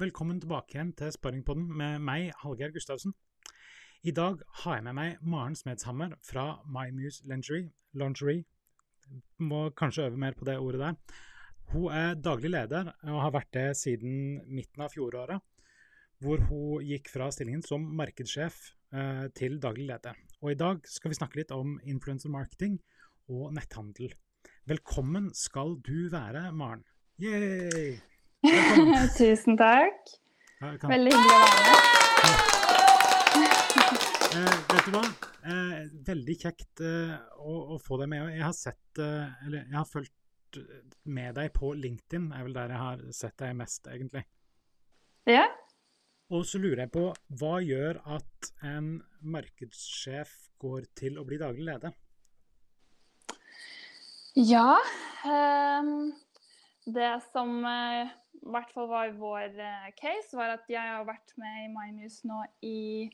velkommen tilbake igjen til Sparringpodden med meg, Hallgeir Gustavsen. I dag har jeg med meg Maren Smedshammer fra MyMuse Lingerie. Lingerie. Må kanskje øve mer på det ordet der. Hun er daglig leder og har vært det siden midten av fjoråret, hvor hun gikk fra stillingen som markedssjef eh, til daglig leder. Og i dag skal vi snakke litt om influencer marketing og netthandel. Velkommen skal du være, Maren. Yay! Tusen takk. Kan- Veldig hyggelig å være med. Eh, vet du hva? Eh, veldig kjekt eh, å, å få deg med. Jeg har sett eh, Eller jeg har fulgt med deg på LinkedIn, er vel der jeg har sett deg mest, egentlig. Ja. Og så lurer jeg på, hva gjør at en markedssjef går til å bli daglig leder? ja ehm, det som eh, i hvert fall var vår eh, case, var at jeg har vært med i MyMuse nå i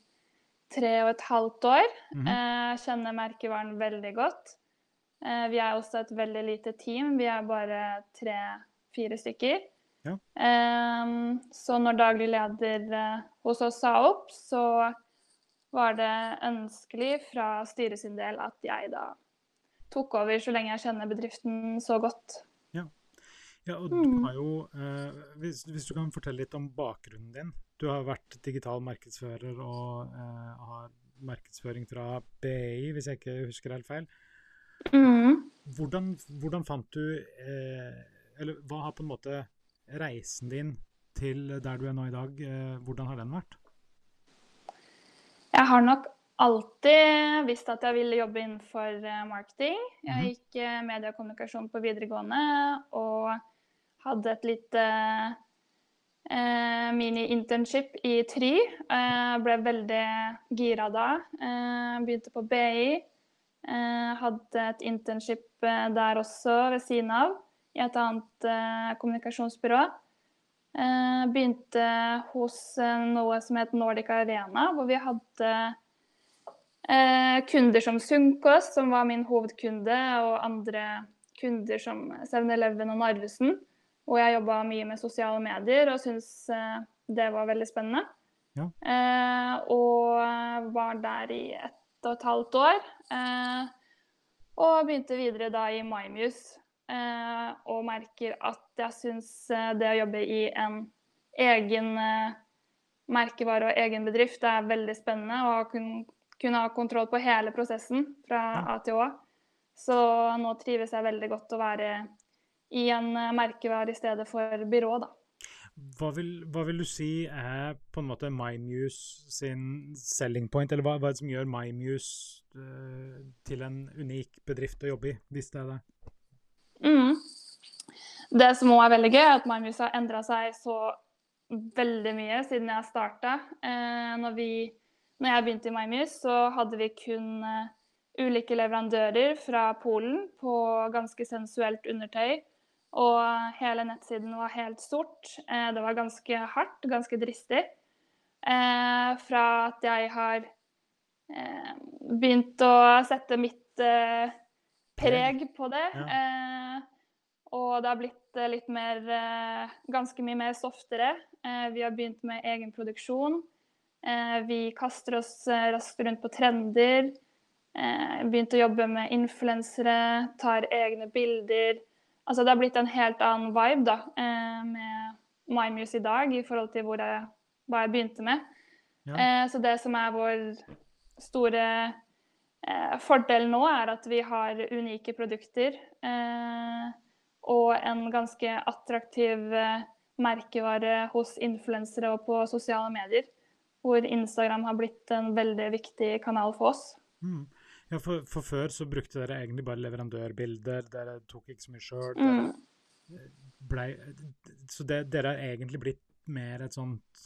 tre og et halvt år. Mhm. Eh, kjenner merkevaren veldig godt. Eh, vi er også et veldig lite team. Vi er bare tre-fire stykker. Ja. Eh, så når daglig leder eh, hos oss sa opp, så var det ønskelig fra styret sin del at jeg da tok over så lenge jeg kjenner bedriften så godt. Ja, og du Mm. har jo, eh, hvis, hvis du kan fortelle litt om bakgrunnen din. Du har vært digital markedsfører og eh, har markedsføring fra BI, hvis jeg ikke husker helt feil. Mm. Hvordan, hvordan fant du eh, Eller hva har på en måte reisen din til der du er nå i dag, eh, hvordan har den vært? Jeg har nok alltid visst at jeg ville jobbe innenfor eh, marketing. Jeg Mhm. gikk mediekommunikasjon og kommunikasjon på videregående og hadde et lite eh, mini-internship i Try. Eh, ble veldig gira da. Eh, begynte på BI. Eh, hadde et internship eh, der også ved siden av, i et annet eh, kommunikasjonsbyrå. Eh, begynte hos eh, noe som het Nordic Arena, hvor vi hadde eh, kunder som Sunkost, som var min hovedkunde, og andre kunder som 7-Eleven og Narvesen. Og jeg jobba mye med sosiale medier og syntes eh, det var veldig spennende. Ja. Eh, og var der i ett og et halvt år. Eh, og begynte videre da i MyMuse. Eh, og merker at jeg syns eh, det å jobbe i en egen eh, merkevare og egen bedrift det er veldig spennende. Og kun, kunne ha kontroll på hele prosessen fra A til Å. Så nå trives jeg veldig godt å være i en merkevær merkevare i stedet for byrå, da. Hva vil, hva vil du si er på en måte MyMuse sin selling point, eller hva, hva er det som gjør MyMuse uh, til en unik bedrift å jobbe i, hvis det er det? Mm. Det som òg er veldig gøy, er at MyMuse har endra seg så veldig mye siden jeg starta. Eh, når, når jeg begynte i MyMuse, så hadde vi kun uh, ulike leverandører fra Polen på ganske sensuelt undertøy. Og hele nettsiden var helt sort. Eh, det var ganske hardt, ganske dristig. Eh, fra at jeg har eh, begynt å sette mitt preg på det. Ja. Eh, og det har blitt litt mer Ganske mye mer softere. Eh, vi har begynt med egen produksjon. Eh, vi kaster oss raskt rundt på trender. Eh, begynt å jobbe med influensere, tar egne bilder. Altså det har blitt en helt annen vibe da, eh, med MyMuse i dag i forhold til jeg, hva jeg begynte med. Ja. Eh, så det som er vår store eh, fordel nå, er at vi har unike produkter. Og en ganske attraktiv merkevare hos influensere og på sosiale medier. Hvor Instagram har blitt en veldig viktig kanal for oss. Mm. Ja, for, for før så brukte dere egentlig bare leverandørbilder, dere tok ikke så mye sjøl. Mm. Så det, dere har egentlig blitt mer et sånt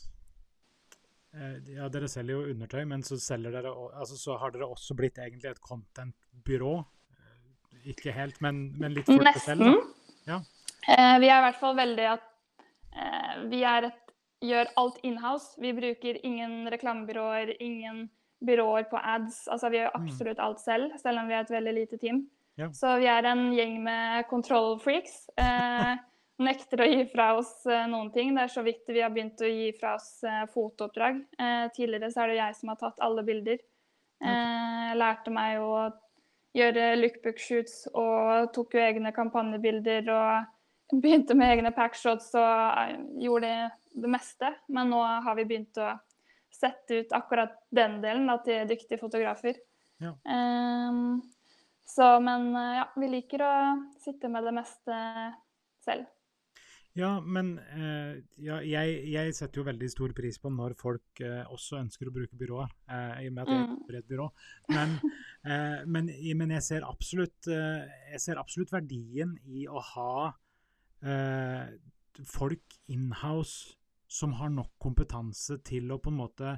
eh, Ja, dere selger jo undertøy, men så dere altså så har dere også blitt egentlig et content-byrå. Eh, Ikke helt, men, men litt for dere selv. Ja. Eh, vi er i hvert fall veldig at eh, vi er et, gjør alt inhouse. Vi bruker ingen reklamebyråer, ingen byråer på ads. Altså vi gjør Mm. absolutt alt selv, selv om vi er et veldig lite team. Ja. Så vi er en gjeng med kontrollfreaks. Eh, nekter å gi fra oss eh, noen ting. Det er så vidt vi har begynt å gi fra oss eh, fotooppdrag. Eh, tidligere så er det jeg som har tatt alle bilder. Jeg lærte meg å gjøre lookbook-shoots og tok jo egne kampanjebilder og begynte med egne packshots og gjorde det meste. Men nå har vi begynt å sette ut akkurat den delen da, til dyktige fotografer. Ja. Um, så, men ja, vi liker å sitte med det meste selv. Ja, men eh, ja, jeg, jeg, setter jo veldig stor pris på når folk eh, også ønsker å bruke byrået, eh, i og med at jeg er i et byrå. Men, eh, men, men jeg, ser absolutt, eh, jeg, ser absolutt, verdien i å ha eh, folk inhouse som har nok kompetanse til å på en måte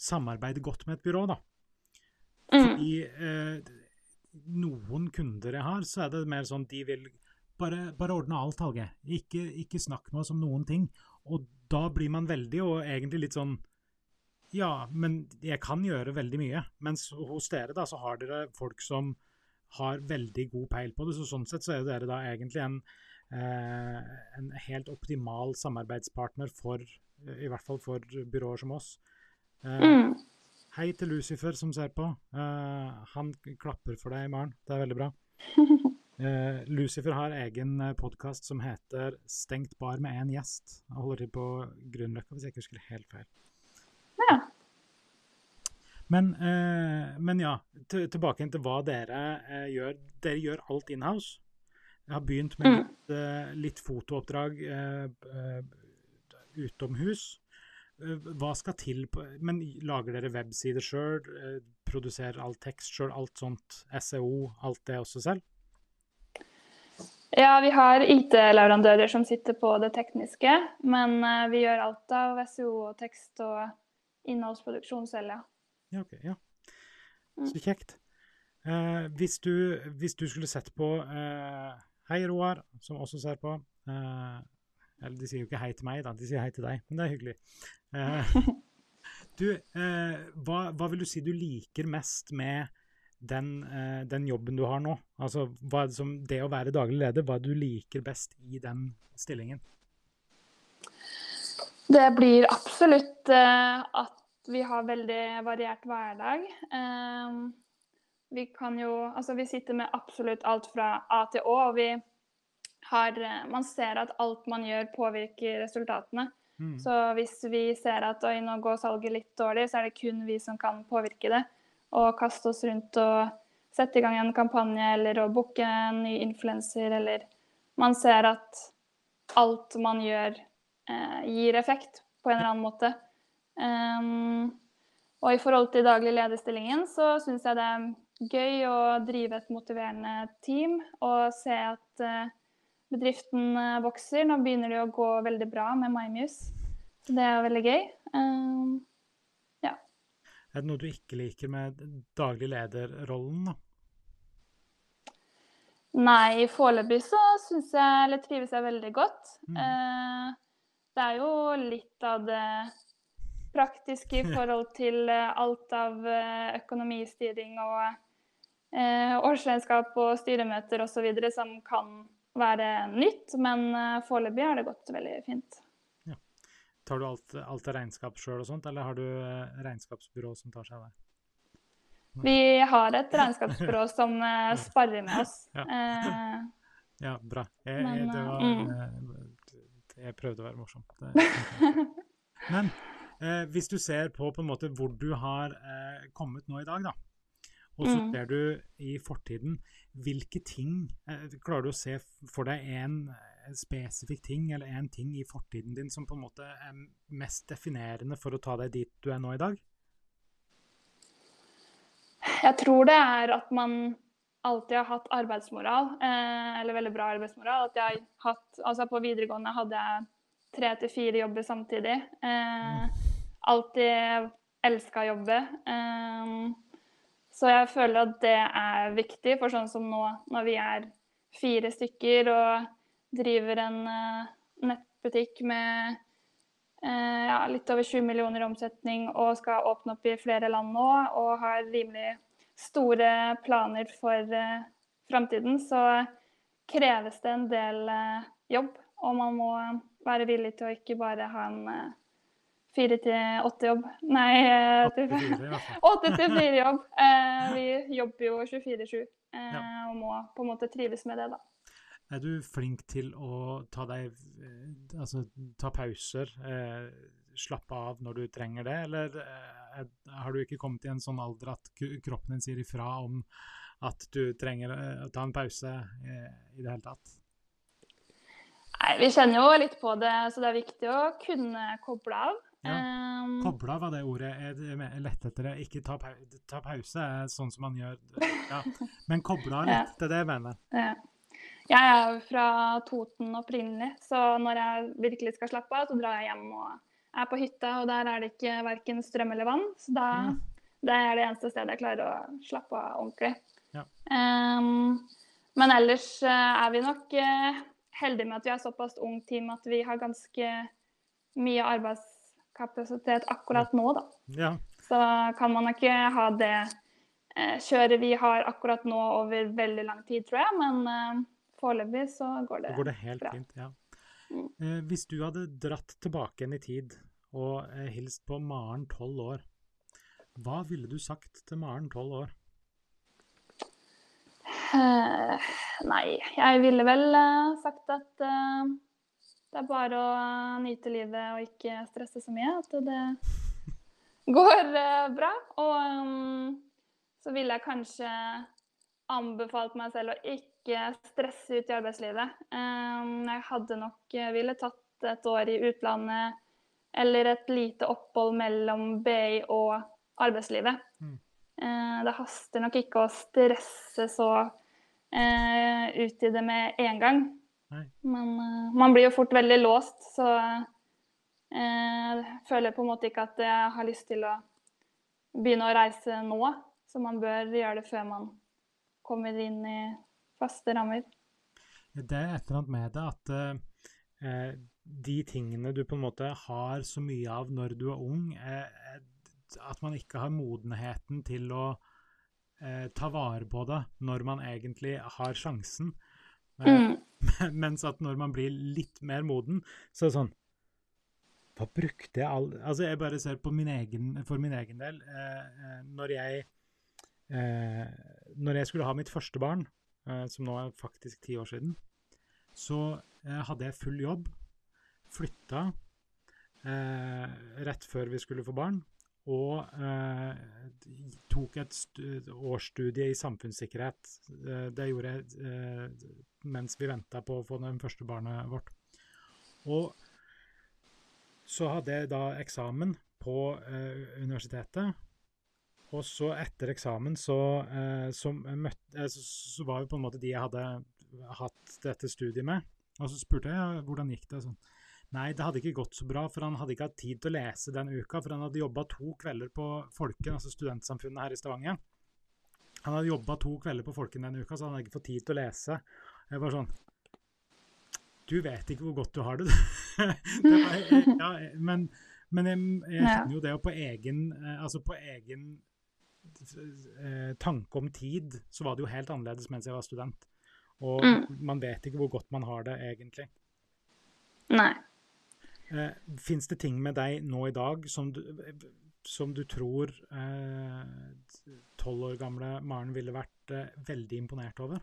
samarbeide godt med et byrå, da. Mm. Fordi noen kunder jeg har, så er det mer sånn de vil bare, bare ordne alt, Halge. Ikke, ikke, snakk med oss om noen ting. Og da blir man veldig, og egentlig litt sånn Ja, men jeg kan gjøre veldig mye. Mens hos dere, da, så har dere folk som har veldig god peil på det. Så sånn sett så er dere da egentlig en, eh, en helt optimal samarbeidspartner for I hvert fall for byråer som oss. Eh, mm. Hei til Lucifer som ser på. Han klapper for deg, i morgen. Det er veldig bra. Uh, Lucifer har egen eh, podkast som heter 'Stengt bar med én gjest'. Jeg holder til på Grünerløkka, hvis jeg ikke husker helt feil. Ja. Men, uh, men ja, tilbake til hva dere uh, gjør. Dere gjør alt inhouse. Jeg har begynt med mm. litt, litt fotooppdrag utomhus. Hva skal til på Men lager dere websider sjøl? Produserer all tekst sjøl? Alt sånt? SEO? Alt det også selv? Ja, vi har IT-leverandører som sitter på det tekniske, men uh, vi gjør alt av SEO og tekst og innholdsproduksjon selv, ja. Ja, ok. Ja. Mm. Så kjekt. Uh, hvis, du, hvis, du, skulle sett på uh, Hei, Roar, som også ser på. eller de sier jo ikke hei til meg, da. De sier hei til deg, men det er hyggelig. du, hva, hva vil du si du liker mest med den, eh, den, jobben du har nå? Altså, det, som, det å være daglig leder, hva du liker best i den stillingen? Det blir absolutt eh, at vi har veldig variert hverdag. Eh, vi kan jo Altså, vi sitter med absolutt alt fra A til Å, og vi har Man ser at alt man gjør, påvirker resultatene. Mm. Så hvis vi ser at oi, nå går salget litt dårlig, så er det kun vi som kan påvirke det og kaste oss rundt og sette i gang en kampanje eller å booke en ny influenser, eller man ser at alt man gjør, eh, gir effekt på en eller annen måte. Um, og i forhold til daglig lederstillingen så syns jeg det gøy å drive et motiverende team og se at uh, bedriften uh, vokser. Nå begynner det å gå veldig bra med MyMuse. Så det er veldig gøy. Ja. er det noe du ikke liker med daglig lederrollen, da? Nei, foreløpig så syns jeg, eller trives jeg veldig godt. Mm. Eh, det er jo litt av det praktiske i forhold til eh, alt av eh, økonomistyring og eh, årsregnskap og styremøter osv. som kan være nytt, men eh, foreløpig har det gått veldig fint. Tar du alt, alt regnskap sjøl og sånt, eller har du eh, regnskapsbyrå som tar seg av det? Vi har et regnskapsbyrå som sparer med oss. Ja, ja bra. Jeg, men, jeg, var, mm. jeg, prøvde å være morsom. Men eh, hvis du ser på, på en måte hvor du har kommet nå i dag, da, og så mm. ser du i fortiden, hvilke ting Klarer du å se for deg en en spesifikk ting eller en ting i fortiden din som på en måte er mest definerende for å ta deg dit du er nå i dag? Jeg tror det er at man alltid har hatt arbeidsmoral, eh, eller veldig bra arbeidsmoral. At jeg har hatt, altså På videregående hadde jeg tre til fire jobber samtidig. Eh, alltid elska jobbe. Eh, så jeg føler at det er viktig, for sånn som nå, når vi er fire stykker og driver en uh, nettbutikk med uh, ja, litt over 20 millioner i omsetning og skal åpne opp i flere land nå og har rimelig store planer for uh, framtiden, så kreves det en del uh, jobb. Og man må være villig til å ikke bare ha en eh, fire til åtte-jobb. Nei, eh, til- 84 i hvert fall. åtte til fire-jobb. Eh, vi jobber jo 24-7 eh, og må på en måte trives med det, da. Er du flink til å ta deg Altså ta pauser, eh, slappe av når du trenger det, eller har du ikke kommet i en sånn alder at kroppen din sier ifra om at du trenger å ta en pause i det hele tatt? Nei, vi kjenner jo litt på det, så det er viktig å kunne koble av. Ja. Koble av var det ordet. Jeg lette etter det. Ikke ta, pa ta pause er sånn som man gjør. Ja. Men koble av litt, det er det jeg mener. Ja. Jeg er jo fra Toten opprinnelig, så når jeg virkelig skal slappe av, så drar jeg hjem og er på hytta, og der er det ikke verken strøm eller vann. Så da, Ja. det er det eneste stedet jeg klarer å slappe av ordentlig. Ja. Um, men ellers eh, er vi nok eh, heldige med at vi er såpass ung team at vi har ganske mye arbeidskapasitet akkurat nå, da. Ja. Så kan man ikke ha det eh, kjøret vi har akkurat nå over veldig lang tid, tror jeg. Men eh, foreløpig så går det, det går det helt bra. fint. ja. Mm. Eh, hvis du hadde dratt tilbake igjen i tid og hilst på Maren tolv år, hva ville du sagt til Maren tolv år? Uh, nei, jeg ville vel uh, sagt at eh, det er bare å eh, nyte livet og ikke stresse så mye. At det går eh, bra. Og um, så ville jeg kanskje anbefalt meg selv å ikke stresse ut i arbeidslivet. Um, jeg hadde nok ville tatt et år i utlandet eller et lite opphold mellom BI og arbeidslivet. Mm. Uh, det haster nok ikke å stresse så uh, ut i det med en gang. Men uh, man blir jo fort veldig låst, så jeg føler på en måte ikke at jeg har lyst til å begynne å reise nå. Så man bør gjøre det før man kommer inn i faste rammer. Det er et eller annet med det at uh, de tingene du på en måte har så mye av når du er ung, eh, at man ikke har modenheten til å eh, ta vare på det når man egentlig har sjansen. Eh, Mm. Mens at når man blir litt mer moden, så er det sånn Hva brukte jeg all Altså, jeg bare ser på min egen, for min egen del. Eh, eh, når jeg eh, Når jeg skulle ha mitt første barn, eh, som nå er faktisk ti år siden, så eh, hadde jeg full jobb. Flytta eh, rett før vi skulle få barn. Og eh, tok et årsstudie i samfunnssikkerhet. Eh, det gjorde jeg eh, mens vi venta på å få det første barnet vårt. Og så hadde jeg da eksamen på eh, universitetet. Og så etter eksamen så, eh, så, møtte, eh, så, var jo på en måte de jeg hadde hatt dette studiet med. Og så spurte jeg hvordan gikk det. Sånn. Nei, det hadde ikke gått så bra, for han hadde ikke hatt tid til å lese den uka. For han hadde jobba to kvelder på Folken, altså studentsamfunnet her i Stavanger. Han hadde jobba to kvelder på Folken den uka, så han hadde ikke fått tid til å lese. Jeg var sånn Du vet ikke hvor godt du har det. det var, ja, men, men jeg, jeg kjenner jo det, på egen eh, Altså på egen eh, tanke om tid, så var det jo helt annerledes mens jeg var student. Og Mm. man vet ikke hvor godt man har det, egentlig. Nei. Eh, Fins det ting med deg nå i dag som du, som du tror tolv år gamle Maren ville vært eh, veldig imponert over?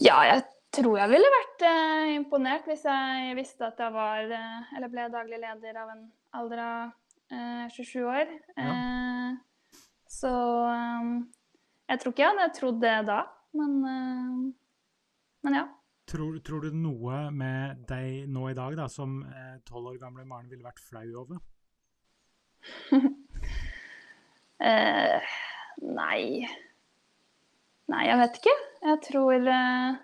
Ja, jeg tror jeg ville vært eh, imponert hvis jeg visste at jeg var eh, Eller ble daglig leder av en alder av eh, 27 år. Eh, så eh, jeg tror ikke jeg hadde trodd det da, men, eh, men ja. Tror, tror du noe med deg nå i dag da, som tolv år gamle Maren ville vært flau over? Eh, nei Nei, jeg vet ikke. Jeg tror eh,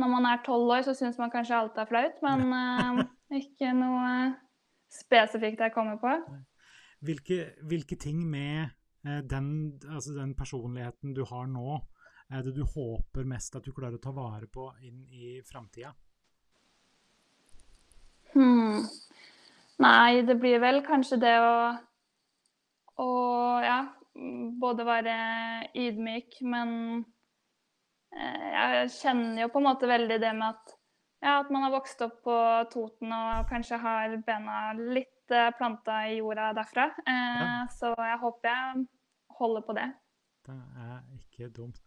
når man er tolv år, så syns man kanskje alt er flaut, men eh, ikke noe spesifikt jeg kommer på. Hvilke, hvilke ting med eh, den, altså den personligheten du har nå, er det du håper mest at du klarer å ta vare på inn i framtida? Hmm. Nei, det blir vel kanskje det å, å ja, både være ydmyk, men eh, Jeg kjenner jo på en måte veldig det med at, ja, at man har vokst opp på Toten og kanskje har bena litt eh, planta i jorda derfra. Eh, Ja. Så jeg håper jeg holder på det. Det er ikke dumt.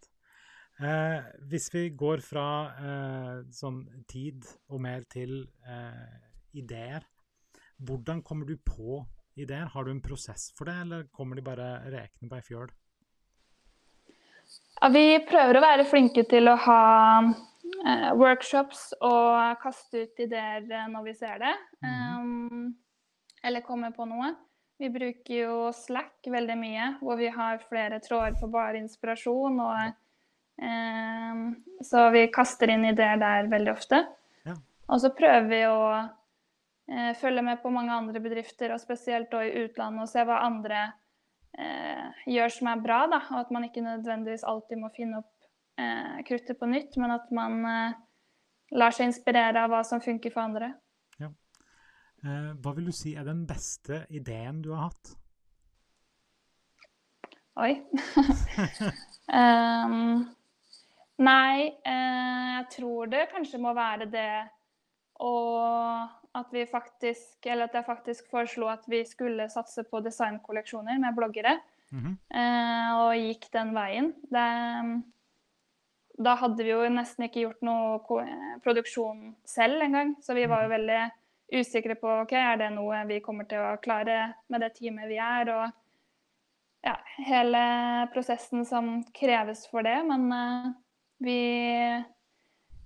Eh, hvis vi går fra eh, sånn tid og mer til eh, ideer, hvordan kommer du på ideer? Har du en prosess for det, eller kommer de bare rekende på ei fjøl? Ja, vi prøver å være flinke til å ha eh, workshops og kaste ut ideer eh, når vi ser det. Um, eller kommer på noe. Vi bruker jo Slack veldig mye, hvor vi har flere tråder for bare inspirasjon. Og, så vi kaster inn ideer der veldig ofte. Ja. Og så prøver vi å eh, følge med på mange andre bedrifter, og spesielt da i utlandet, og se hva andre eh, gjør som er bra. Da. Og at man ikke nødvendigvis alltid må finne opp eh, kruttet på nytt, men at man eh, lar seg inspirere av hva som funker for andre. Ja. hva vil du si er den beste ideen du har hatt? Oi. Ehm, nei, eh, jeg tror det kanskje må være det og at vi faktisk Eller at jeg faktisk foreslo at vi skulle satse på designkolleksjoner med bloggere. Mhm. eh, og gikk den veien. Det, da hadde vi jo nesten ikke gjort noe produksjon selv engang, så vi var jo veldig usikre på ok, er det noe vi kommer til å klare med det teamet vi er, og ja, hele prosessen som kreves for det. Men eh, vi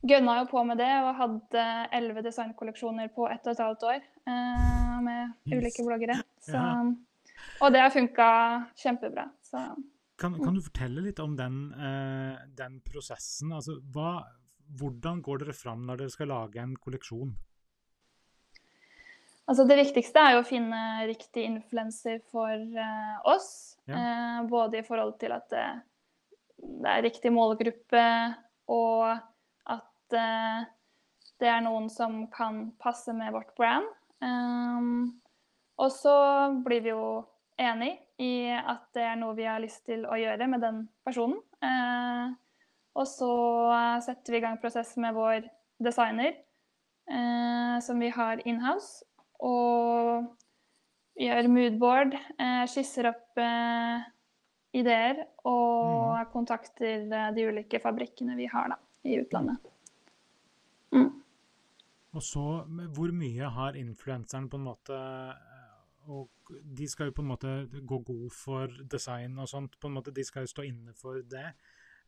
gønna jo på med det og hadde elleve designkolleksjoner på ett og et halvt år eh, med Yes. ulike bloggere. Så, Ja. Og det har funka kjempebra. Så Kan, kan du fortelle litt om den, eh, den prosessen? Altså, hva, hvordan går dere fram når dere skal lage en kolleksjon? Altså det viktigste er jo å finne riktig influenser for eh, oss. Ja. Eh, både i forhold til at det, det er riktig målgruppe, og at eh, det er noen som kan passe med vårt brand. Um, og så blir vi jo enig i at det er noe vi har lyst til å gjøre med den personen. Eh, og så setter vi i gang prosess med vår designer, eh, som vi har inhouse og gjør moodboard, eh, skisser opp eh, ideer og kontakter eh, de ulike fabrikkene vi har da, i utlandet. Mm. Og så, hvor mye har influenseren på en måte eh, og De skal jo på en måte gå god for design og sånt. på en måte De skal jo stå inne for det.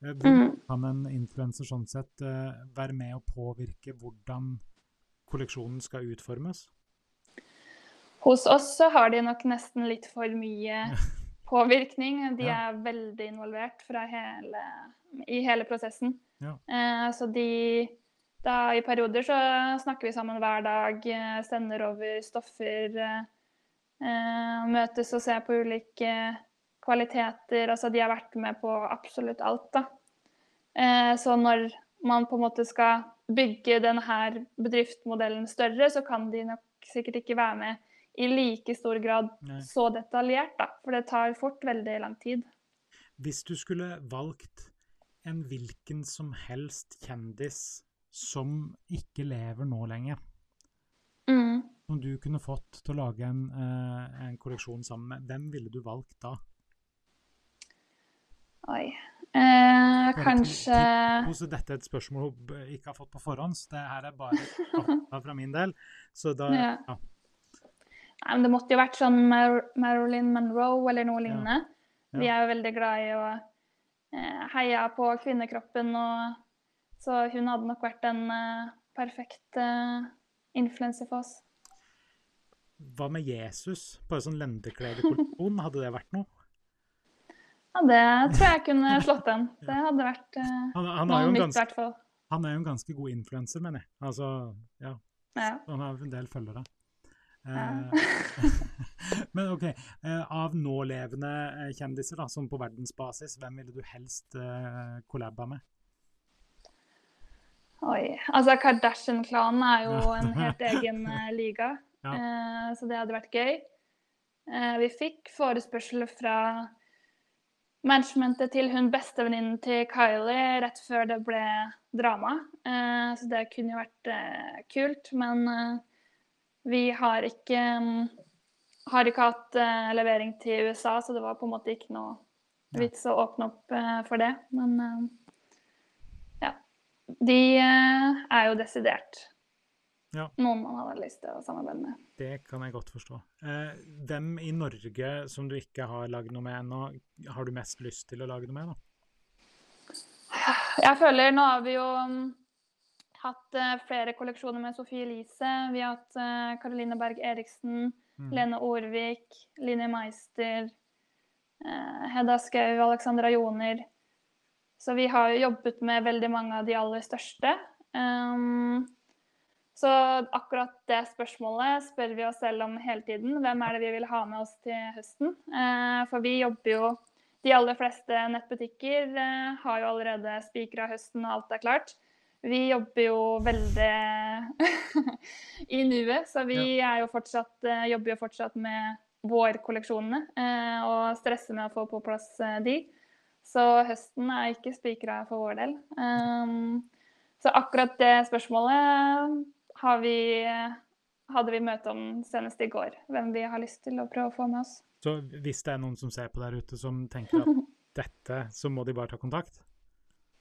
Eh, Hvor Mm. kan en influenser sånn sett være med å påvirke hvordan kolleksjonen skal utformes? Hos oss så har de nok nesten litt for mye påvirkning. De Ja. er veldig involvert hele, i hele prosessen. Ja. Eh, så de da I perioder så snakker vi sammen hver dag, eh, sender over stoffer, eh, eh, møtes og ser på ulike kvaliteter. Altså de har vært med på absolutt alt, da. Eh, så når man på en måte skal bygge denne bedriftsmodellen større, så kan de nok sikkert ikke være med i like stor grad Nei. så detaljert, da. For det tar fort veldig lang tid. Hvis du skulle valgt en hvilken som helst kjendis som ikke lever nå lenger, Mm. som du kunne fått til å lage en, eh, en kolleksjon sammen med, hvem ville du valgt da? Oi. Eh, kanskje ti- Dette er et spørsmål hun ikke har fått på forhånd. så Det her er bare fra min del. Så da Ja. ja. Nei, men Det måtte jo vært sånn Mar Marilyn Monroe eller noe lignende. Ja. Vi er jo veldig glad i å eh, heie på kvinnekroppen, og så hun hadde nok vært en eh, perfekt eh, influenser for oss. Hva med Jesus? Bare sånn lendeklederkollisjon, hadde det vært noe? Ja, det tror jeg kunne slått an. Det hadde vært eh, Han, han, noe nytt, i hvert fall. han er jo en ganske god influenser, mener jeg. Altså, ja. Ja. Han har en del følgere. Eh, men OK, eh, av nålevende eh, kjendiser da, som på verdensbasis, hvem ville du helst eh, kollaba med? Oi. Altså, Kardashian-klanen er jo en helt egen liga, Ja. så det hadde vært gøy. Vi fikk forespørsel fra managementet til hun bestevenninnen til Kylie rett før det ble drama. Eh, så det kunne jo vært kult. Men vi har ikke, mm, har ikke hatt eh, levering til USA, så det var på en måte ikke noe vits å åpne opp eh, for det. Men eh, ja. De er jo desidert Ja. noen man hadde lyst til å samarbeide med. Det kan jeg godt forstå. Eh, hvem i Norge som du ikke har lagd noe med ennå, har du mest lyst til å lage noe med? da? Jeg føler nå har vi jo mm, hatt eh, flere kolleksjoner med Sofie Elise. Vi har hatt Karoline Caroline Berg Eriksen, Mm. Lene Orvik, Line Meister, eh, Hedda Skau, Alexandra Joner. Så vi har jo jobbet med veldig mange av de aller største. Um, så akkurat det spørsmålet spør vi oss selv om hele tiden. Hvem er det vi vil ha med oss til høsten? Uh, for vi jobber jo De aller fleste nettbutikker uh, har jo allerede spikra høsten, og alt er klart. Vi jobber jo veldig i nuet, så vi er jo fortsatt, eh, jobber jo fortsatt med vårkolleksjonene eh, og stresser med å få på plass eh, de. Så høsten er ikke spikra for vår del. Um, så akkurat det spørsmålet har vi, hadde vi møte om senest i går. Hvem vi har lyst til å prøve å få med oss. Så hvis det er noen som ser på der ute som tenker at dette, så må de bare ta kontakt?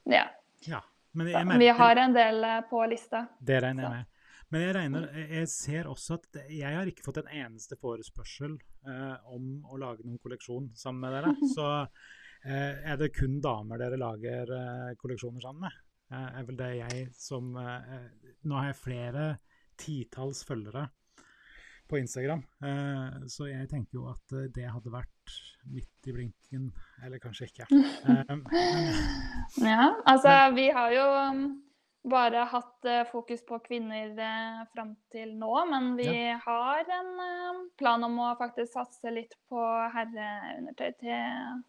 Ja. Ja. Jeg vi har en del eh, på lista. Det regner jeg med. Men jeg regner, jeg ser også at jeg har ikke fått en eneste forespørsel eh, om å lage noen kolleksjon sammen med dere. Så eh, er det kun damer dere lager eh, kolleksjoner sammen med. Eh, er vel det jeg som eh, Nå har jeg flere titalls følgere på Instagram, eh, så jeg tenker jo at det hadde vært midt i blinken, eller kanskje ikke. Eh, Ja, altså vi har jo um, bare hatt eh, fokus på kvinner uh, fram til nå, men vi har en eh, plan om å faktisk satse litt på herreundertøy til,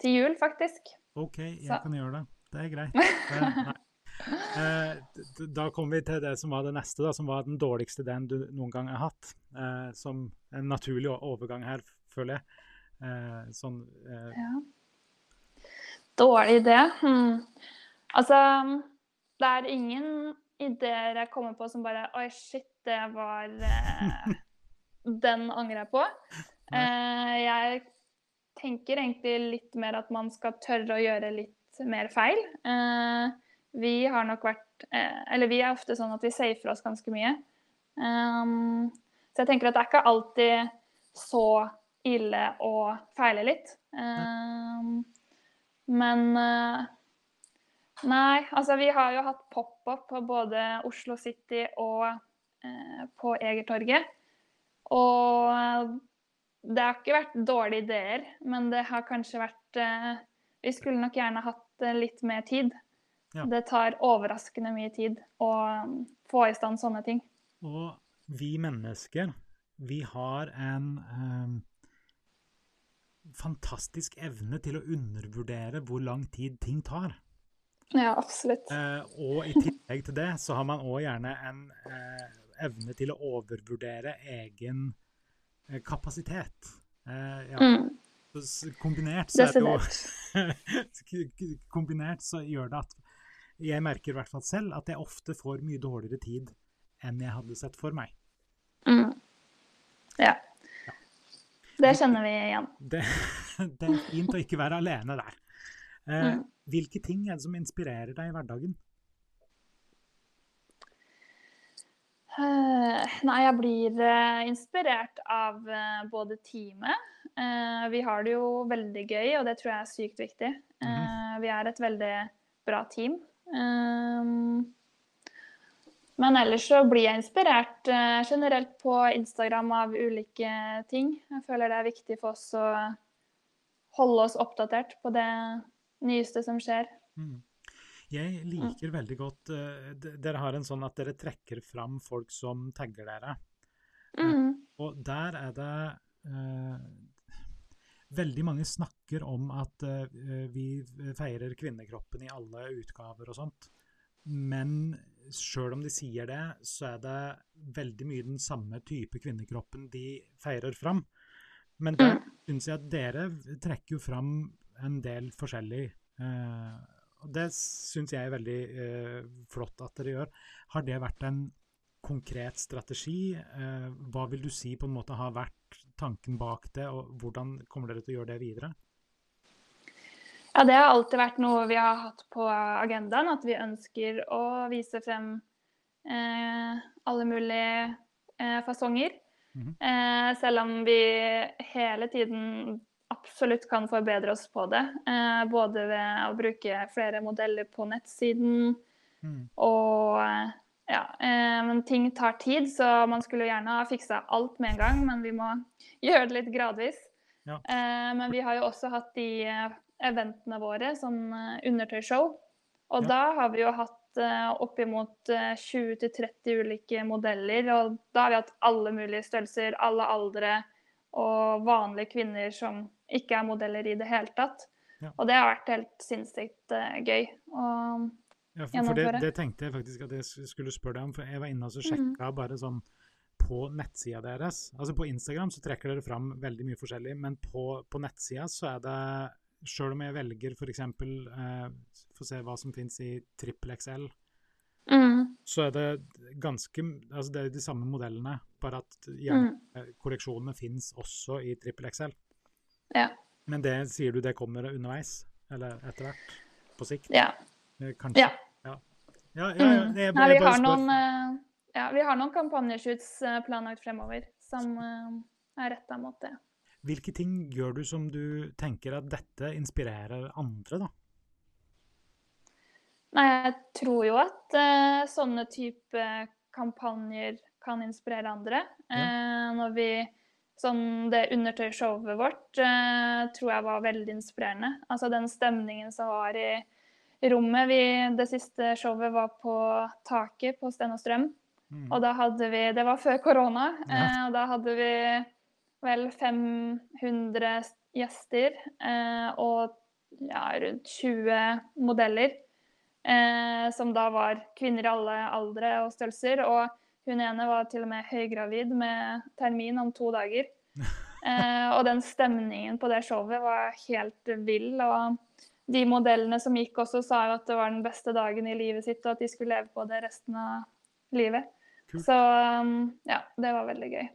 til jul, faktisk. OK, jeg Så- kan gjøre det. Det er greit. Det. Eh, da kommer vi til det som var det neste, da, som var den dårligste den du noen gang har hatt. Eh, som en naturlig overgang her, føler jeg. Eh, sånn eh, Ja. Dårlig idé. Hmm. Altså, det er ingen ideer jeg kommer på som bare Oi, shit, det var eh, Den angrer jeg på. Eh, jeg tenker egentlig litt mer at man skal tørre å gjøre litt mer feil. Eh, vi har nok vært eh, Eller vi er ofte sånn at vi safer oss ganske mye. Så jeg tenker at det er ikke alltid så ille å feile litt. Um, men uh, Nei, altså vi har jo hatt pop-up på både Oslo City og uh, på Egertorget. Og det har ikke vært dårlige ideer, men det har kanskje vært uh, Vi skulle nok gjerne hatt litt mer tid. Ja. Det tar overraskende mye tid å um, få i stand sånne ting. Og vi mennesker, vi har en eh, fantastisk evne til å undervurdere hvor lang tid ting tar. Ja, absolutt. Eh, og i tillegg til det så har man òg gjerne en eh, evne til å overvurdere egen eh, kapasitet. Eh, ja, Mm, så kombinert så er det jo Kombinert så gjør det at jeg merker i hvert fall selv at jeg ofte får mye dårligere tid enn jeg hadde sett for meg. Mm. Ja. Det kjenner vi igjen. Det, det er fint å ikke være alene der. Eh, Mm. hvilke ting er det som inspirerer deg i hverdagen? Eh, Nei, jeg blir eh, inspirert av eh, både teamet. Vi har det jo veldig gøy, og det tror jeg er sykt viktig. Eh, vi er et veldig bra team. Um, men ellers så blir jeg inspirert eh, generelt på Instagram av ulike ting. Jeg føler det er viktig for oss å holde oss oppdatert på det nyeste som skjer. Mm. Jeg liker veldig godt eh, Dere har en sånn at dere trekker fram folk som tagger dere. Mm. Og der er det eh, Veldig mange snakker om at eh, vi feirer kvinnekroppen i alle utgaver og sånt. Men sjøl om de sier det, så er det veldig mye den samme type kvinnekroppen de feirer fram. Men der syns jeg at dere trekker jo fram en del forskjellig. Eh, og det syns jeg er veldig eh, flott at dere gjør. Har det vært en konkret strategi? Eh, hva vil du si på en måte har vært tanken bak det, og hvordan kommer dere til å gjøre det videre? Ja, Det har alltid vært noe vi har hatt på agendaen, at vi ønsker å vise frem eh, alle mulige eh, fasonger. Mm -hmm. eh, selv om vi hele tiden absolutt kan forbedre oss på det. Eh, både ved å bruke flere modeller på nettsiden mm. og ja, eh, men ting tar tid, så man skulle gjerne ha fiksa alt med en gang, men vi må gjøre det litt gradvis. Ja. Eh, men vi har jo også hatt de eventene våre, sånn eh, undertøyshow. Og ja. da har vi jo hatt uh, oppimot 20-30 eh, ulike modeller. Og da har vi hatt alle mulige størrelser, alle aldre og vanlige kvinner som ikke er modeller i det hele tatt. Ja. Og det har vært helt sinnssykt uh, gøy å ja, for, for det, det, tenkte jeg faktisk at jeg skulle spørre deg om. For jeg var inne og sjekka mm. bare sånn på nettsida deres. Altså På Instagram så trekker dere fram veldig mye forskjellig, men på, på nettsida så er det Sjøl om jeg velger f.eks. Eh, for å se hva som fins i trippel XL, mm. så er det ganske Altså det er de samme modellene, bare at gjerne, mm. Eh, kolleksjonene fins også i trippel XL. Ja. Men det sier du det kommer underveis? Eller etter hvert? På sikt? Ja. Eh, kanskje? Ja. ja. ja, ja jeg, jeg, jeg, vi, har noen, ja, vi har noen kampanjeshoots planlagt fremover som er retta mot det. Hvilke ting gjør du som du tenker at dette inspirerer andre, da? Nei, jeg tror jo at uh, sånne type kampanjer kan inspirere andre. Ja. Uh, når vi Sånn det undertøyshowet vårt uh, tror jeg var veldig inspirerende. Altså den stemningen som var i rommet. Vi, det siste showet var på taket på Sten og Strøm. Mm. Og da hadde vi Det var før korona. Ja. og da hadde vi vel 500 gjester eh, og ja, rundt 20 modeller. Eh, som da var kvinner i alle aldre og størrelser. Og hun ene var til og med høygravid med termin om to dager. Eh, og den stemningen på det showet var helt vill. Og de modellene som gikk også, sa jo at det var den beste dagen i livet sitt, og at de skulle leve på det resten av livet. Kult. Så um, ja, det var veldig gøy.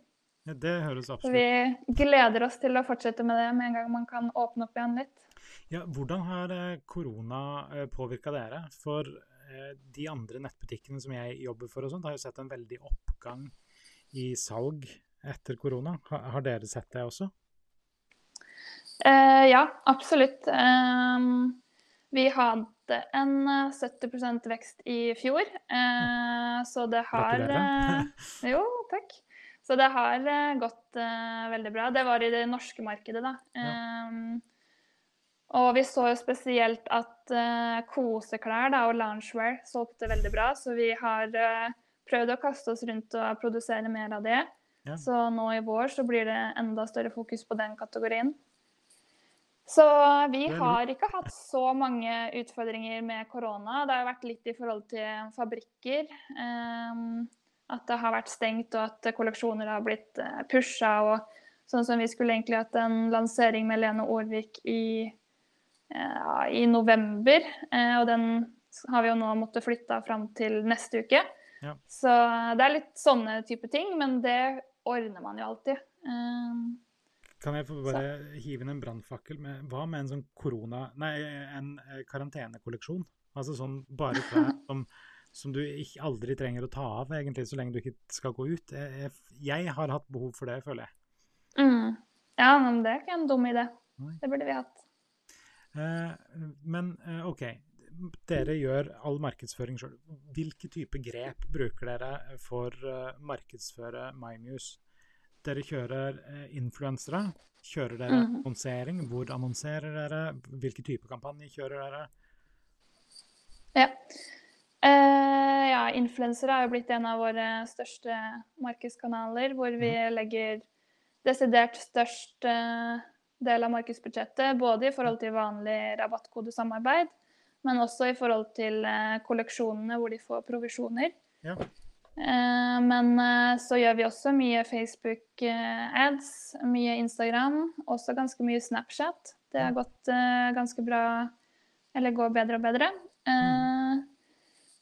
Ja, det høres absolutt Vi gleder oss til å fortsette med det med en gang man kan åpne opp igjen litt. Ja, hvordan har eh, korona eh, påvirka dere? For eh, de andre nettbutikkene som jeg jobber for, og sånt, har jo sett en veldig oppgang i salg etter korona. Har, dere sett det også? Eh, ja, absolutt. Eh, vi hadde en 70% vekst i fjor, eh, så det har jo, takk. Så det har uh, gått uh, veldig bra. Det var i det norske markedet, da. Ja. Um, og vi så jo spesielt at uh, koseklær da, og loungewear solgte veldig bra, så vi har prøvd å kaste oss rundt og produsere mer av det. Ja. Så nå i vår så blir det enda større fokus på den kategorien. Så vi har ikke hatt så mange utfordringer med korona. Det har vært litt i forhold til fabrikker. Um, at det har vært stengt, og at kolleksjoner har blitt eh, pusha. Og sånn som vi skulle egentlig hatt en lansering med Lene Aarvik i, ja, i november. Eh, og den har vi jo nå måttet flytte fram til neste uke. Ja. Så det er litt sånne type ting, men det ordner man jo alltid. Kan jeg få bare så. hive inn en brannfakkel? Hva med en sånn korona... Nei, en karantenekolleksjon? Altså sånn bare klær som som du aldri trenger å ta av, egentlig, så lenge du ikke skal gå ut. Jeg, jeg har hatt behov for det, føler jeg. Mm. Ja, men det er ikke en dum idé. Det burde vi hatt. Eh, men eh, OK, dere gjør all markedsføring sjøl. Hvilke type grep bruker dere for å uh, markedsføre MyMuse? Dere kjører uh, influensere. Kjører dere mm. annonsering? Hvor annonserer dere? Hvilke type kampanje kjører dere? Ja. Uh, ja, influensere har jo blitt en av våre største markedskanaler, hvor vi mm. legger desidert størst uh, del av markedsbudsjettet, både i forhold til vanlig rabattkodesamarbeid, men også i forhold til uh, kolleksjonene hvor de får provisjoner. Ja. Eh, men eh, så gjør vi også mye Facebook-ads, mye Instagram, også ganske mye Snapchat. Det har gått eh, ganske bra, eller går bedre og bedre. Eh,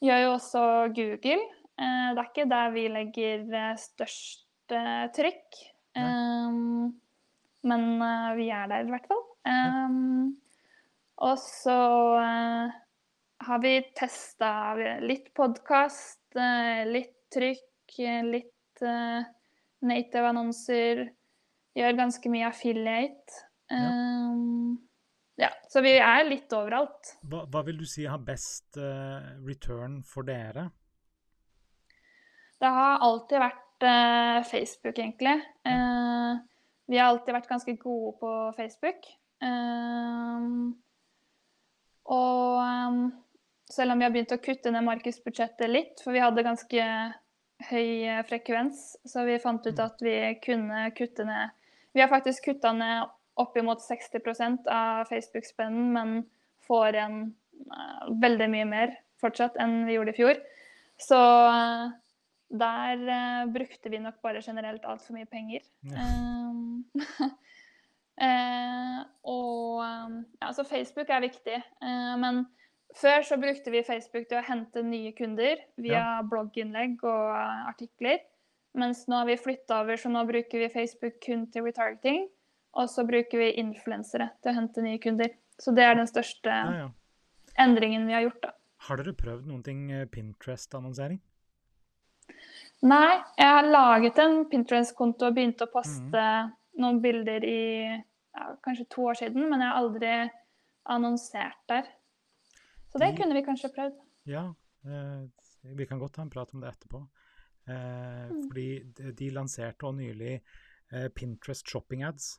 gjør jo også Google. Eh, det er ikke der vi legger eh, størst eh, trykk. Um, men vi er der i hvert fall. Eh, og så har vi testa litt podkast, litt trykk, litt native annonser. Gjør ganske mye affiliate. Eh, ja, så vi er litt overalt. Hva, hva vil du si har best uh, return for dere? Det har alltid vært uh, Facebook, egentlig. Uh, vi har alltid vært ganske gode på Facebook. Og um, selv om vi har begynt å kutte ned markedsbudsjettet litt, for vi hadde ganske høy frekvens, så vi fant ut at vi kunne kutte ned Vi har faktisk kutta ned oppimot 60% av Facebook-spennen, men får igjen uh, veldig mye mer fortsatt enn vi gjorde i fjor. Så uh, der uh, brukte vi nok bare generelt altfor mye penger. Ja. Og ja, så Facebook er viktig. Men før så brukte vi Facebook til å hente nye kunder via blogginnlegg og artikler. Mens nå har vi flytta over, så nå bruker vi Facebook kun til retargeting. Og så bruker vi influensere til å hente nye kunder. Så det er den største Ja, ja. endringen vi har gjort, da. Har dere prøvd noen ting eh, Pinterest-annonsering? Nei, jeg har laget en Pinterest-konto og begynte å poste noen bilder i ja, kanskje to år siden, men jeg har aldri annonsert der. Så det De- kunne vi kanskje prøvd. Ja, eh, vi kan godt ta en prat om det etterpå. Eh, Fordi de, lanserte også nylig eh, Pinterest shopping ads.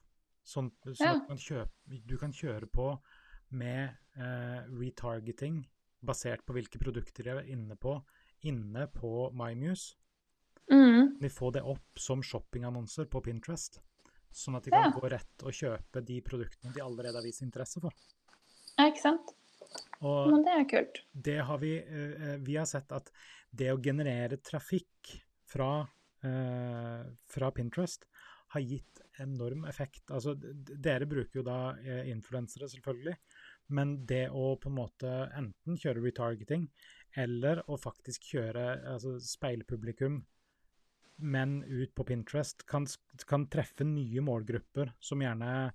Sånn, sånn Ja. at kjøpe, du kan kjøre på med eh, retargeting basert på hvilke produkter de er inne på, inne på MyMuse. Mm. De får det opp som shoppingannonser på Pinterest. Sånn at de kan Ja. gå rett og kjøpe de produktene de allerede har vist interesse for. Ja, ikke sant? Og Men det er kult. det har vi eh, Vi har sett at det å generere trafikk fra, eh, fra Pinterest har gitt enorm effekt. Altså, dere bruker jo da eh, influensere, selvfølgelig. Men det å på en måte enten kjøre retargeting, eller å faktisk kjøre altså, speilpublikum, men ut på Pinterest, kan, kan treffe nye målgrupper som gjerne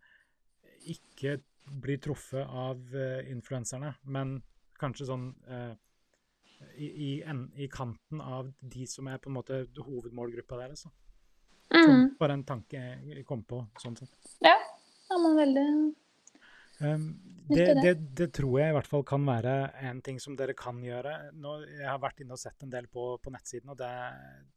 ikke blir truffet av uh, influenserne, men kanskje sånn uh, i, i, en, i kanten av de som er på en måte hovedmålgruppa deres. Da. Mm. bare en tanke jeg kom på. sånn sett. Ja. ja, men veldig Um, det, det. det, tror jeg i hvert fall kan være en ting som dere kan gjøre. Nå, jeg har vært inne og sett en del på, på nettsiden, og det,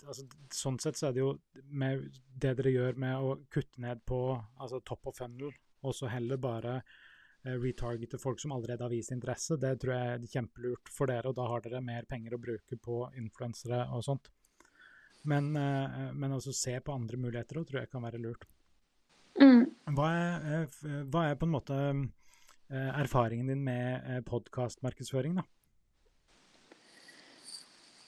altså, sånn sett så er det jo med det dere gjør med å kutte ned på altså, top of funnel, og så heller bare uh, retargete folk som allerede har vist interesse, det tror jeg er kjempelurt for dere, og da har dere mer penger å bruke på influensere og sånt. Men, eh, men også se på andre muligheter òg tror jeg kan være lurt. mm. Hva er, eh, hva er på en måte eh, erfaringen din med podkastmarkedsføring, da?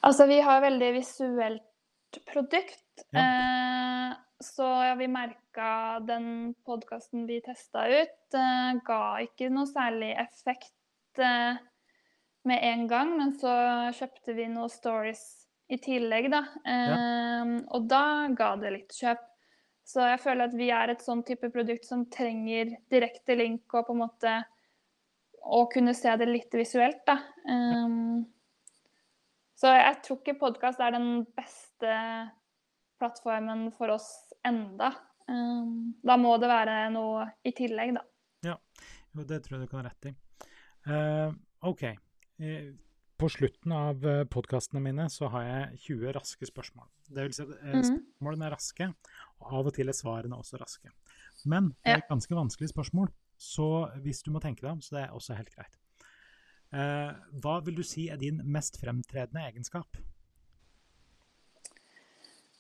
Altså, vi har veldig visuelt produkt. Ja. Eh, så ja, vi merka den podkasten vi testa ut, eh, ga ikke noe særlig effekt eh, med en gang. Men så kjøpte vi noen stories i tillegg, da. Eh, Og da ga det litt kjøp. Så jeg føler at vi er et sånn type produkt som trenger direkte link og på en måte å kunne se det litt visuelt, da. Um, så jeg tror ikke podkast er den beste plattformen for oss enda. Um, da må det være noe i tillegg, da. Jo, det tror jeg du kan ha rett i. Uh, OK. Eh, på slutten av uh, podkastene mine så har jeg 20 raske spørsmål. Det vil si at eh, Mhm. spørsmålene er raske, og av og til er svarene også raske. Men det er ganske vanskelige spørsmål, så hvis du må tenke deg om, så det er også helt greit. Eh, hva vil du si er din mest fremtredende egenskap?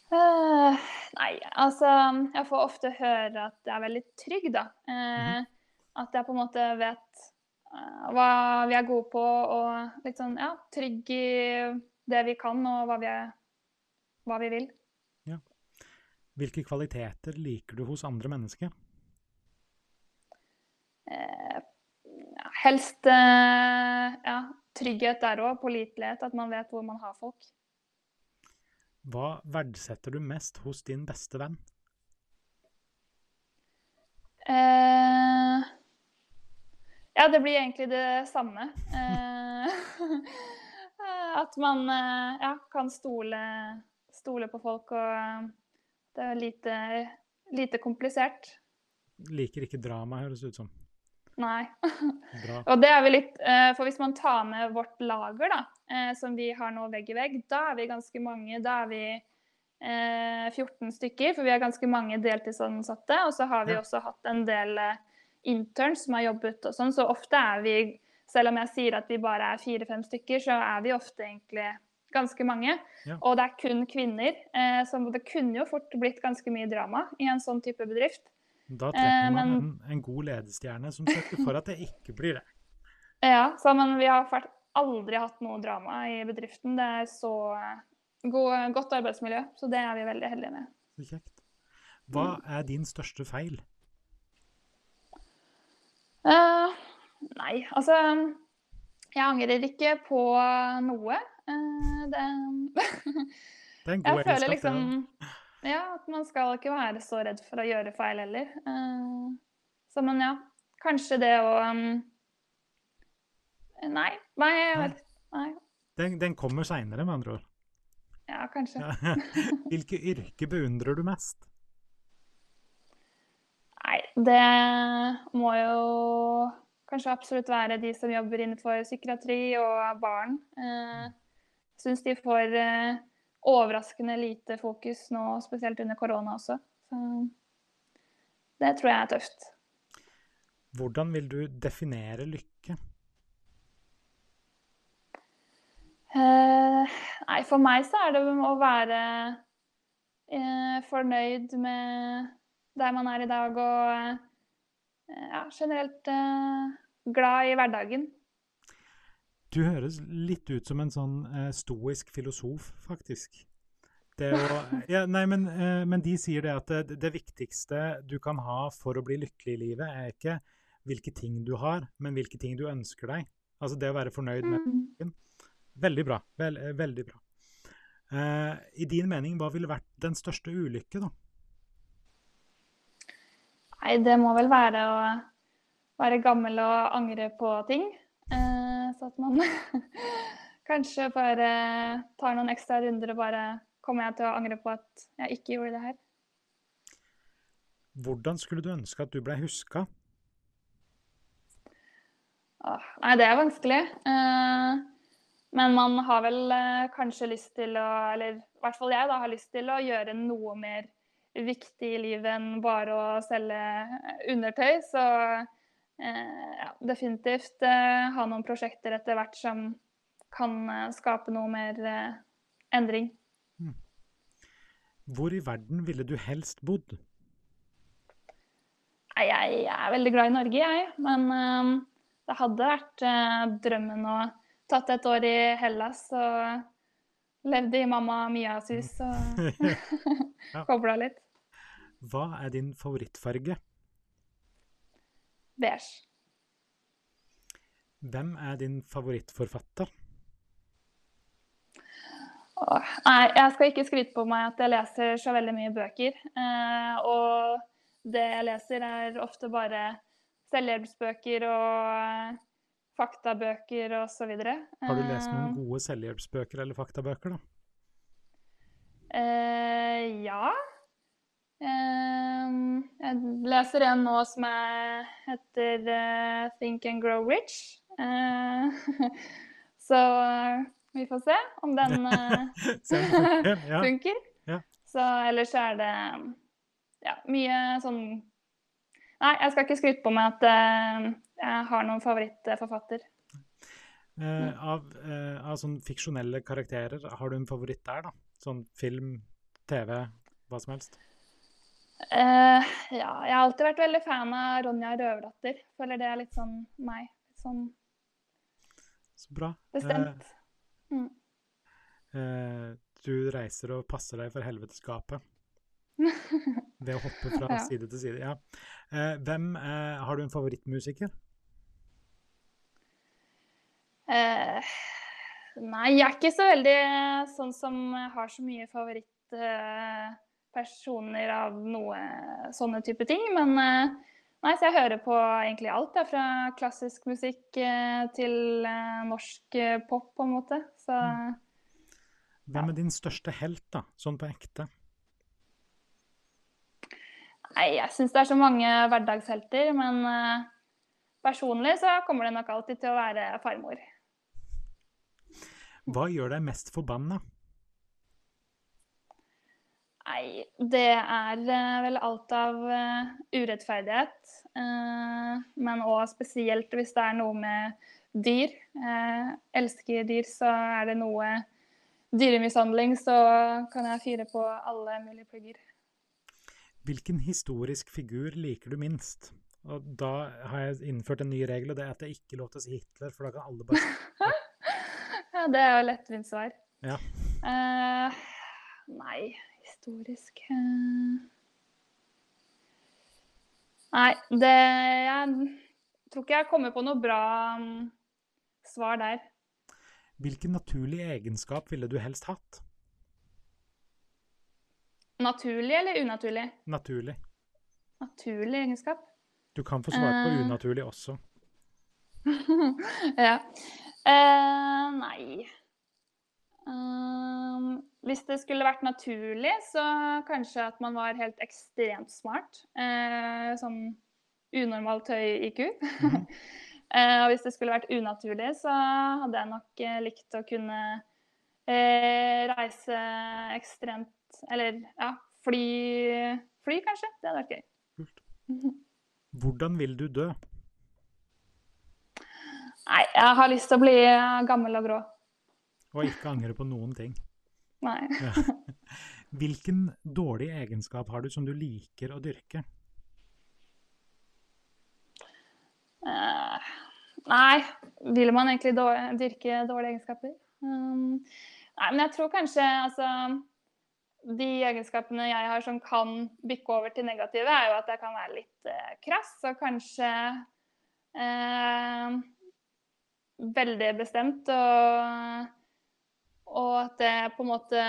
Uh, nei, altså Jeg får ofte høre at jeg er veldig trygg, da. Eh, At jeg på en måte vet eh, hva vi er gode på, og litt sånn ja, trygg i det vi kan, og hva vi er hva vi vil. Hvilke kvaliteter liker du hos andre mennesker? Eh, helst eh, ja, trygghet der òg, pålitelighet, at man vet hvor man har folk. Hva verdsetter du mest hos din beste venn? Eh, ja, det blir egentlig det samme. Eh, at man eh, ja, kan stole, stole på folk, og eh, det er lite, lite komplisert. Liker ikke drama, høres det ut som. Nei. Bra. Og det er vi litt eh, For hvis man tar med vårt lager, da, eh, som vi har nå vegg i vegg, da er vi ganske mange. Da er vi eh, 14 stykker, for vi er ganske mange deltidsansatte. Og så har vi Ja. også hatt en del interns som har jobbet og sånn, så ofte er vi Selv om jeg sier at vi bare er fire-fem stykker, så er vi ofte egentlig ganske mange. Ja. Og det er kun kvinner. Eh, så det kunne jo fort blitt ganske mye drama i en sånn type bedrift. Da Eh, man men- en, en god ledestjerne som sørger for at det ikke blir det. Ja, så, men vi har aldri hatt noe drama i bedriften. Det er så eh, god, godt arbeidsmiljø, så det er vi veldig heldige med. Så kjekt. Hva er din største feil? Eh, nei, altså Jeg angrer ikke på noe. Uh, det Det er en Jeg god føler egenskap. liksom. Ja, at man skal ikke være så redd for å gjøre feil heller. Uh, så, men ja, kanskje det å um, Nei. Nei, jeg vet Nei. Den, den kommer seinere, med andre ord. Ja, kanskje. Hvilke yrke beundrer du mest? Det må jo kanskje absolutt være de som jobber innenfor psykiatri og barn. Jeg eh, syns de får eh, overraskende lite fokus nå, spesielt under korona også. Så det tror jeg er tøft. Hvordan vil du definere lykke? Eh, nei, for meg så er det å være eh, fornøyd med der man er i dag, og eh, ja, generelt eh, glad i hverdagen. Du høres litt ut som en sånn eh, stoisk filosof, faktisk. Det å, ja, nei, men, men de sier det at det, det viktigste du kan ha for å bli lykkelig i livet, er ikke hvilke ting du har, men hvilke ting du ønsker deg. Altså det å være fornøyd med Mm. Veldig bra. Vel, veldig bra. Eh, I din mening, hva ville vært den største ulykke, da? Nei, det må vel være å være gammel og angre på ting. Eh, så at man kanskje bare tar noen ekstra runder og bare Kommer jeg til å angre på at jeg ikke gjorde det her? Hvordan skulle du ønske at du ble huska? Åh, nei, det er vanskelig. Eh, men man har vel eh, kanskje lyst til å Eller i hvert fall jeg da, har lyst til å gjøre noe mer viktig i livet enn bare å selge undertøy. Så eh, ja, definitivt eh, ha noen prosjekter etter hvert som kan eh, skape noe mer endring. Hvor i verden ville du helst bodd? Jeg er veldig glad i Norge, jeg. Men det hadde vært drømmen å tatt et år i Hellas og levd i mamma Mias hus og Ja. kobla litt. Hva er din favorittfarge? Beige. Hvem er din favorittforfatter? Åh, Nei, jeg skal ikke skryte på meg at jeg leser så veldig mye bøker. Eh, og det jeg leser, er ofte bare selvhjelpsbøker og eh, faktabøker osv. Har du lest noen gode selvhjelpsbøker eller faktabøker, da? Eh, ja. Eh, jeg leser en nå som er, heter uh, Think and Grow Rich. Eh, så vi får se om den eh, det funker. Ja. Så ellers er det ja, mye sånn Nei, jeg skal ikke skryte på meg at eh, jeg har noen favorittforfatter. Eh, av, eh, av sånne fiksjonelle karakterer, har du en favoritt der, da? Sånn film, TV, hva som helst? Eh, ja, jeg har alltid vært veldig fan av Ronja Røverdatter. Føler det er litt sånn meg. Sånn Så bra. bestemt. Mm. Eh, eh, du reiser og passer deg for helveteskapet. Ved å hoppe fra Ja. side til side. Ja. Hvem Har du en favorittmusiker? Nei, jeg er ikke så veldig sånn som har så mye favorittpersoner av noe sånne type ting. Men eh, nei, så jeg hører på egentlig alt, ja, fra klassisk musikk eh, til eh, norsk pop, på en måte. Så Hvem er din største helt, da? Sånn på ekte? nei, jeg syns det er så mange hverdagshelter. Men personlig så kommer det nok alltid til å være farmor. Hva gjør deg mest forbanna? Nei, det er eh, vel alt av eh, urettferdighet. eh, men òg spesielt hvis det er noe med dyr. Jeg elsker dyr, så er det noe dyremishandling, så kan jeg fyre på alle mulige plugger. Hvilken historisk figur liker du minst? Og da har jeg innført en ny regel, og det er at det ikke lov til å si Hitler, for da kan alle bare Ja, det er jo lettvint svar. Ja. Uh, nei, historisk. Nei, det Jeg tror ikke jeg kommer på noe bra mm, svar der. Hvilken naturlig egenskap ville du helst hatt? Naturlig eller unaturlig? Naturlig. Naturlig egenskap? Du kan få svare på uh, unaturlig også. ja. Uh, nei Ehm, Hvis det skulle vært naturlig, så kanskje at man var helt ekstremt smart. Eh, sånn unormalt høy IQ. Mm. Eh, og hvis det skulle vært unaturlig, så hadde jeg nok eh, likt å kunne eh, reise ekstremt Eller ja, fly, fly kanskje. Det hadde vært gøy. Kult. Hvordan vil du dø? Nei, jeg har lyst til å bli eh, gammel og grå. Og ikke angre på noen ting. Nei. Hvilken dårlig egenskap har du som du liker å dyrke? Uh, nei, vil man egentlig dårlig, dyrke dårlige egenskaper? Um, nei, men jeg tror kanskje altså De egenskapene jeg har som kan bikke over til negative, er jo at jeg kan være litt eh, krass og kanskje eh, veldig bestemt. Og, og at det på en måte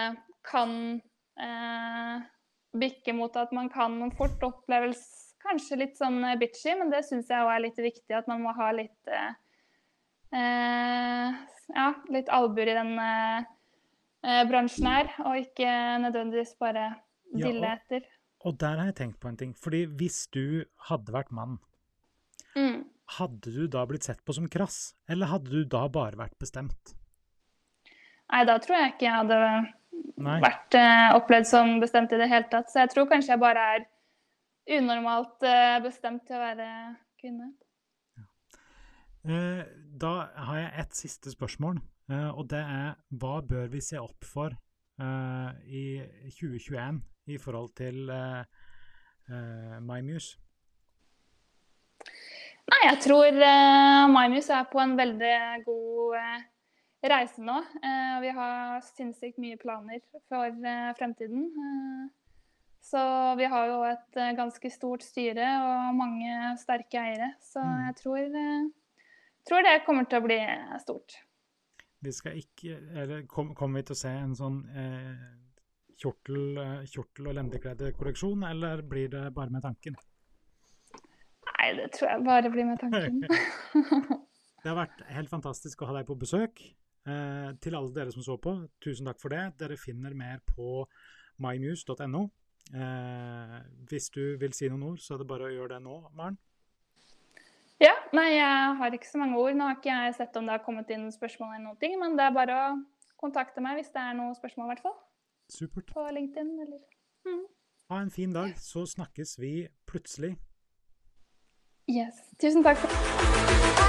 kan eh, bikke mot at man kan fort oppleves kanskje litt sånn bitchy, men det syns jeg òg er litt viktig. At man må ha litt eh, eh, ja, litt albuer i den eh, eh, bransjen her, og ikke nødvendigvis bare Ja, dille og- etter. Og der har jeg tenkt på en ting. Fordi hvis du hadde vært mann, Mm. hadde du da blitt sett på som krass? Eller hadde du da bare vært bestemt? Nei, da tror jeg ikke jeg hadde Nei. vært eh, opplevd som bestemt i det hele tatt. Så jeg tror kanskje jeg bare er unormalt eh, bestemt til å være kvinne. Eh, da har jeg et siste spørsmål, eh, og det er hva bør vi se opp for eh, i 2021 i forhold til MyMuse? Nei, jeg tror MyMuse er på en veldig god reise nå. Eh, vi har sinnssykt mye planer for eh, fremtiden. Eh, så vi har jo et ganske stort styre og mange sterke eiere. Så Mm. jeg tror, tror det kommer til å bli stort. Vi skal ikke Eller kom- kommer vi til å se en sånn eh, kjortel, kjortel- og lendekleddekolleksjon, eller blir det bare med tanken? Nei, det tror jeg bare blir med tanken. Det har vært helt fantastisk å ha deg på besøk. Eh, til alle dere som så på, tusen takk for det. Dere finner mer på mymuse.no. Eh, hvis du vil si noen ord, så er det bare å gjøre det nå, Maren. ja, nei, jeg har ikke så mange ord. Nå har ikke jeg sett om det har kommet inn spørsmål eller noe, men det er bare å kontakte meg hvis det er noen spørsmål, i hvert fall. Supert. På LinkedIn eller Ha en fin dag, så snakkes vi plutselig. Yes. Tusen takk. for